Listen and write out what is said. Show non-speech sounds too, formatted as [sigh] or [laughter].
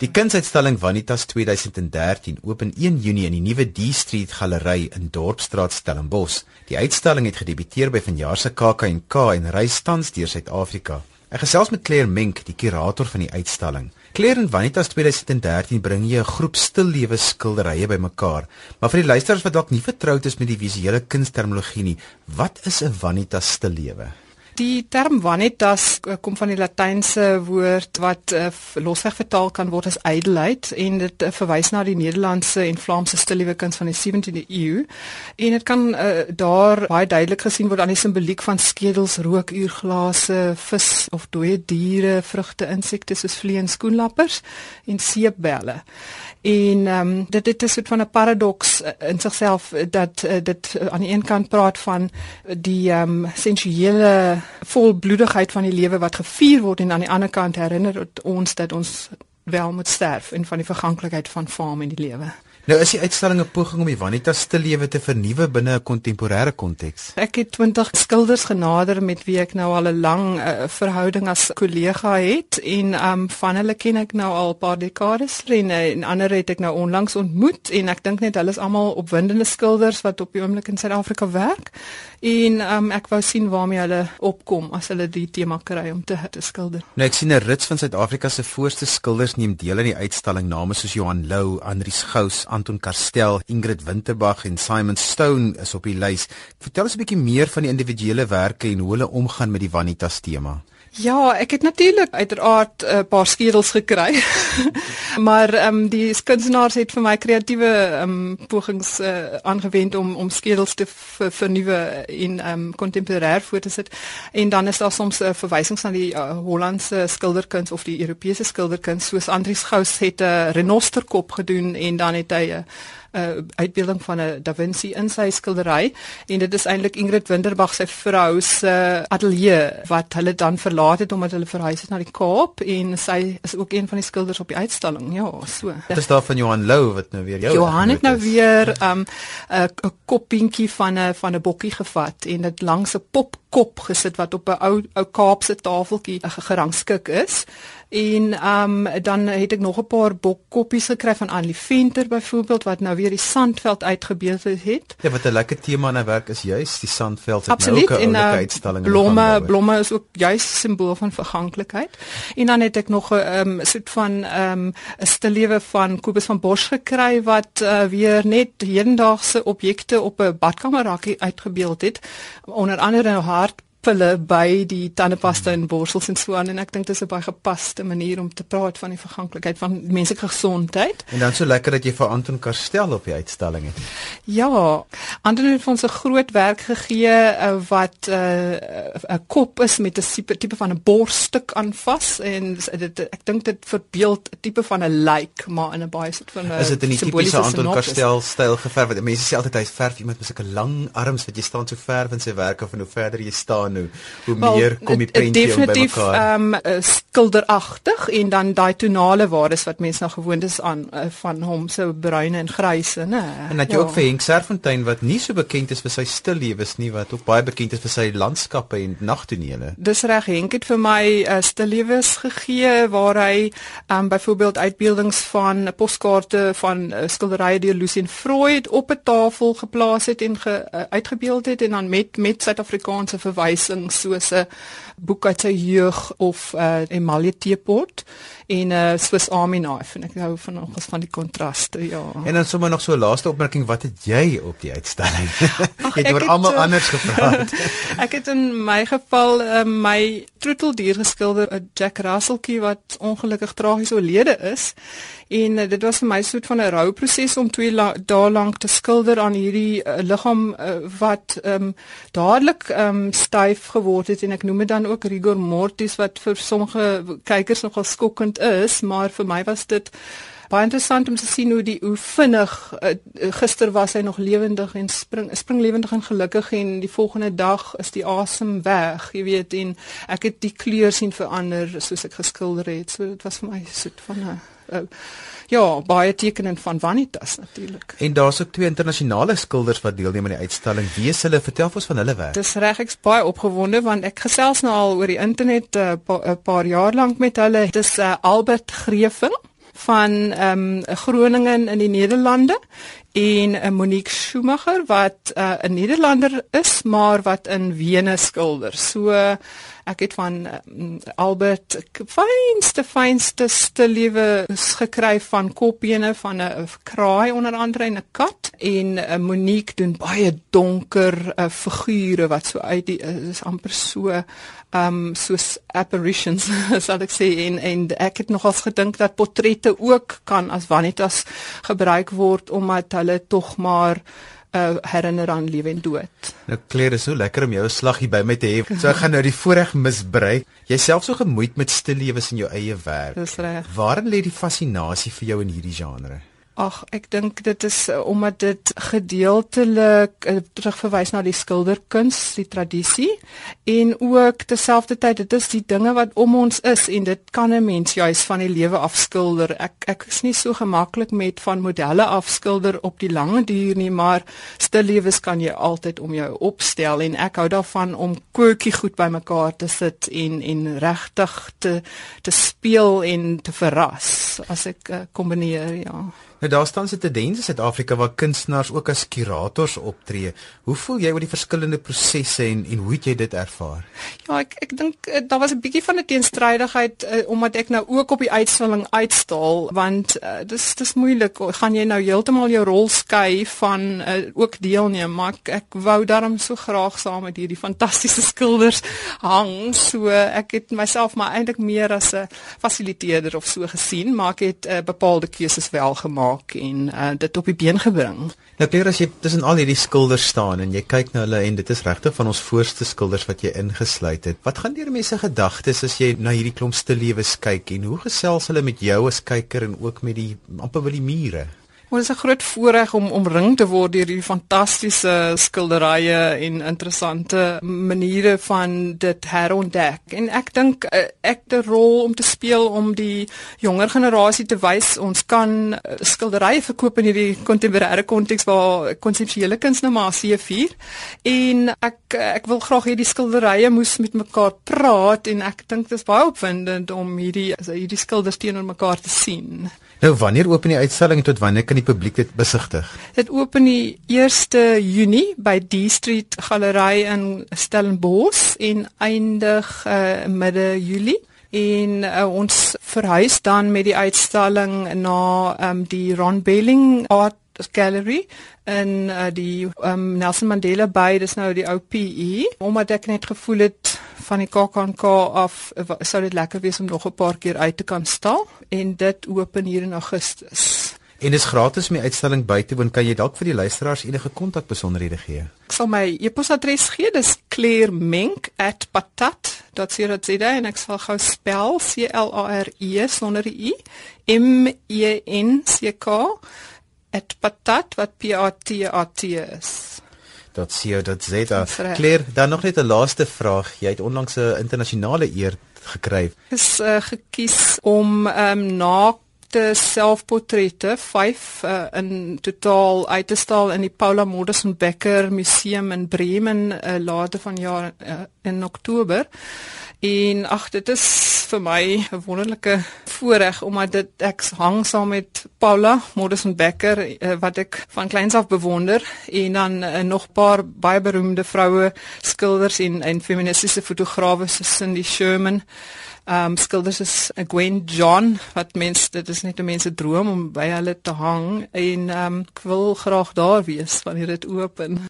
Die kunsuitstalling Vanitas 2013 open 1 Junie in die nuwe D Street Galery in Dorpsstraat Stellenbosch. Die uitstalling het gedebuteer by vanjaar se KAK&K en reis tans deur Suid-Afrika. Ek gesels met Claire Mink, die kurator van die uitstalling. Claire, in Vanitas 2013 bring jy 'n groep stillewe skilderye bymekaar. Maar vir die luisteraars wat dalk nie vertroud is met die visuele kunsterminologie nie, wat is 'n Vanitas stillewe? Die term vanitas eh, kom van die latynse woord wat uh, losweg vertaal kan word as ydelheid en dit uh, verwys na die Nederlandse en Vlaamse stillewe kuns van die 17de eeu. En dit kan uh, daar baie duidelik gesien word aan die simboliek van skedels, rookuurglase, vis of dooie diere, vrugte, insekte soos vliee en skoenlappers en seepbelle. En ehm um, dit dit is soort van 'n paradoks in sigself dat uh, dit aan die een kant praat van die ehm um, sensuele volbloedigheid van die lewe wat gevier word en aan die ander kant herinner ons dat ons wel moet sterf en van die verganklikheid van faam in die lewe. Nou is die uitstalling 'n poging om die Vanitas te lewe te vernuwe binne 'n kontemporêre konteks. Ek het 20 skilders genader met wie ek nou al 'n lang uh, verhouding as kollega het en um, van hulle ken ek nou al 'n paar dekades en, uh, en ander het ek nou onlangs ontmoet en ek dink net hulle is almal opwindende skilders wat op die oomblik in Suid-Afrika werk en um, ek wou sien waarmee hulle opkom as hulle die tema kry om te, te skilder. Nou ek sien 'n rits van Suid-Afrika se voorste skilders neem deel aan die uitstalling name soos Johan Lou, Andrius Gous, Anton Karstel, Ingrid Winterbag en Simon Stone is op die lys. Vertel ons 'n bietjie meer van die individuele werke en hoe hulle omgaan met die Vanitas tema. Ja, ek het natuurlik uiteraard 'n paar skedels gekry. [laughs] maar ehm um, die kunstenaars het vir my kreatiewe ehm um, pogings uh, aangewend om om skedels te vernuwe in ehm um, kontemporêr voor te sit. En dan is daar soms 'n uh, verwysings na die uh, Hollandse skilderkuns of die Europese skilderkuns soos Andries Gous het 'n uh, renosterkop gedoen en dan het hy 'n uh, uh, uitbeelding van 'n Da Vinci in sy skildery en dit is eintlik Ingrid Winterbag sy vrou se ateljee wat hulle dan verlaat het omdat hulle verhuis het na die Kaap en sy is ook een van die skilders op die uitstalling. Ja, so. Dit is daar van Johan Lou wat nou weer jou Johan het nou weer 'n um, 'n koppientjie van 'n van 'n bokkie gevat en dit langs 'n popkop gesit wat op 'n ou ou Kaapse tafeltjie gerangskik is. En ehm um, dan het ek nog 'n paar bokkoppies gekry van Annelie Venter byvoorbeeld wat nou weer die sandveld uitgebeeld het. Ja, wat 'n lekker tema in 'n werk is juis die sandveld het nou ook 'n oulike uh, uitstalling in blomme blomme is ook juis simbool van verganklikheid. En dan het ek nog 'n ehm um, soort van ehm um, 'n stillewe van Kobus van Bosch gekry wat uh, weer net hedendaagse objekte op 'n badkamerrakkie uitgebeeld het. Onder andere 'n hart pille by die tandepasta en borsels en so aan en ek dink dit is 'n baie gepaste manier om te praat van die verganklikheid van menslike gesondheid. En dan so lekker dat jy vir Anton Karstel op die uitstalling het. Ja, Anton het ons 'n groot werk gegee uh, wat eh, 'n uh, kop is met 'n tipe van 'n borsstuk aan vas en dit ek dink dit verbeeld 'n tipe van 'n lijk maar in 'n baie soort van 'n Is dit in die tipiese Anton Karstel styl geverf? Mense sê altyd hy verf iemand met sulke lang arms wat jy staan so ver in sy werk of en hoe verder jy staan nou hoe meer well, kom die prentjie by mekaar. Ehm um, skilderagtig en dan daai tonale waardes wat mense nou gewoond is aan uh, van hom se so bruine en gryse, né? En dat jy ja. ook vir Henk Serfontein wat nie so bekend is vir sy stillewes nie, wat ook baie bekend is vir sy landskappe en nagtonele. Dis reg, Henk het vir my uh, stillewes gegee waar hy ehm um, byvoorbeeld uitbeeldings van poskaarte van uh, skilderye deur Lucien Freud op 'n tafel geplaas het en ge, uh, uitgebeeld het en dan met met Suid-Afrikaanse verwys verwysing soos 'n boek uit sy jeug of 'n uh, emalje teepot en 'n uh, Swiss Army knife en ek hou van nogals van die kontraste ja. En dan sommer nog so 'n laaste opmerking wat het jy op die uitstalling? Ach, [laughs] jy het oor almal uh, anders gepraat. [laughs] ek het in my geval uh, my troeteldier geskilder 'n Jack Russeltjie wat ongelukkig tragies oorlede is en uh, dit was vir my soort van 'n rouproses om 2 la dae lank te skilder aan hierdie uh, liggaam uh, wat um, dadelik um, styf geword het en ek noem dit dan ook rigor mortis wat vir sommige kykers nogal skokkend is, maar vir my was dit baie interessant om te sien hoe die hoe vinnig uh, gister was hy nog lewendig en spring spring lewendig en gelukkig en die volgende dag is die asem weg, jy weet en ek het die kleur sien verander soos ek geskilder het. So dit was vir my soet van 'n uh, ja, baie tekenend van Vanitas natuurlik. En daar's ook twee internasionale skilders wat deelneem aan die uitstalling. Wie is hulle? Vertel ons van hulle werk. Dis reg ek's baie opgewonde want ek gesels nou al oor die internet 'n uh, pa, paar jaar lank met hulle. Dis uh, Albert Grefing van ehm um, Groningen in die Nederlande en 'n uh, Monique Schumacher wat uh, 'n Nederlander is maar wat in Wene skilder. So ek het van um, Albert fynste fynste stillewe gekry van kopbene van 'n kraai onder andere en 'n kat en uh, Monique doen baie donker uh, figure wat so uit die is amper so um soos apparitions [laughs] sal ek sê en en ek het nogals gedink dat portrette ook kan as vanitas gebruik word omdat hulle tog maar uh, herinner aan lewe en dood. Nou Claire, is so lekker om jou 'n slag hier by my te hê. So ek gaan nou die voorreg misbruik. Jyself so gemoeid met stil lewens in jou eie werk. Dis reg. Waarin lê die fascinasie vir jou in hierdie genre? Ag, ek dink dit is uh, omdat dit gedeeltelik uh, terugverwys na die skilderkuns, die tradisie en ook terselfdertyd dit is die dinge wat om ons is en dit kan 'n mens juis van die lewe afskilder. Ek ek is nie so gemaklik met van modelle afskilder op die lange duur nie, maar stil lewens kan jy altyd om jou opstel en ek hou daarvan om koekie goed bymekaar te sit en en regtig te te speel en te verras as ek uh, kombineer, ja. Nou daar staan se tendense in Suid-Afrika waar kunstenaars ook as kurators optree. Hoe voel jy oor die verskillende prosesse en en hoe het jy dit ervaar? Ja, ek ek dink uh, daar was 'n bietjie van 'n teenstrydigheid uh, omdat ek nou ook op die uitstalling uitstal want uh, dis dis moeilik. Gaan jy nou heeltemal jou rol skei van uh, ook deelneem, maar ek, ek wou daarom so graag saam met hierdie fantastiese skilders hang. So ek het myself maar eintlik meer as 'n fasiliteerder of so gesien, maar ek het uh, bepaalde keuses wel gemaak gemaak en uh, dit op die been gebring. Nou keer as jy tussen al hierdie skilders staan en jy kyk na hulle en dit is regtig van ons voorste skilders wat jy ingesluit het. Wat gaan deur mense gedagtes as jy na hierdie klomp stillewes kyk en hoe gesels hulle met jou as kyker en ook met die amper wil die mure? Dit is 'n groot voorreg om omring te word deur hierdie fantastiese skilderye en interessante maniere van dit herontdek. En ek dink eh, ek het 'n rol om te speel om die jonger generasie te wys ons kan eh, skilderye verkoop in hierdie kontemporêre konteks waar konseptuele kuns nou maar se vier. En ek ek wil graag hê die skilderye moes met mekaar praat en ek dink dit is baie opwindend om hierdie hierdie skilders teenoor mekaar te sien. Nou wanneer oop die uitstalling tot wanneer kan die publiek dit besigtig? Dit oop die 1 Junie by D Street Galery in Stellenbosch en eindig uh, midde Julie. En uh, ons verhuis dan met die uitstalling na um, die Ron Belling Art Gallery en uh, die um, Nelson Mandela Bay. Dis nou die ou PE omdat ek net gevoel het van die KAKNK af sou dit lekker wees om nog 'n paar keer uit te kan stal en dit open hier in Augustus. En dis gratis om die uitstalling by te woon. Kan jy dalk vir die luisteraars enige kontakbesonderhede gee? Ek sal my e-posadres gee. Dis clairemenk@patat.co.za en ek sal gou spel C L A R E sonder die i M E N C K @patat wat P A T A T is .co.za. Claire, dan nog net 'n laaste vraag. Jy het onlangs 'n internasionale eer gekry. Is uh, gekies om ehm um, na te selfportrette 5 uh, eh, in totaal uit te stal in die Paula Modersohn Becker Museum in Bremen uh, later vanjaar uh, in Oktober. En ag dit is vir my 'n wonderlike voorreg omdat dit ek hang saam met Paula Modersohn Becker uh, wat ek van kleins af bewonder en dan uh, nog paar baie beroemde vroue skilders en en feministiese fotograwe soos Cindy Sherman um skilders is Gwen John wat mense dit is net 'n mense droom om by hulle te hang en um ek wil graag daar wees wanneer dit oop en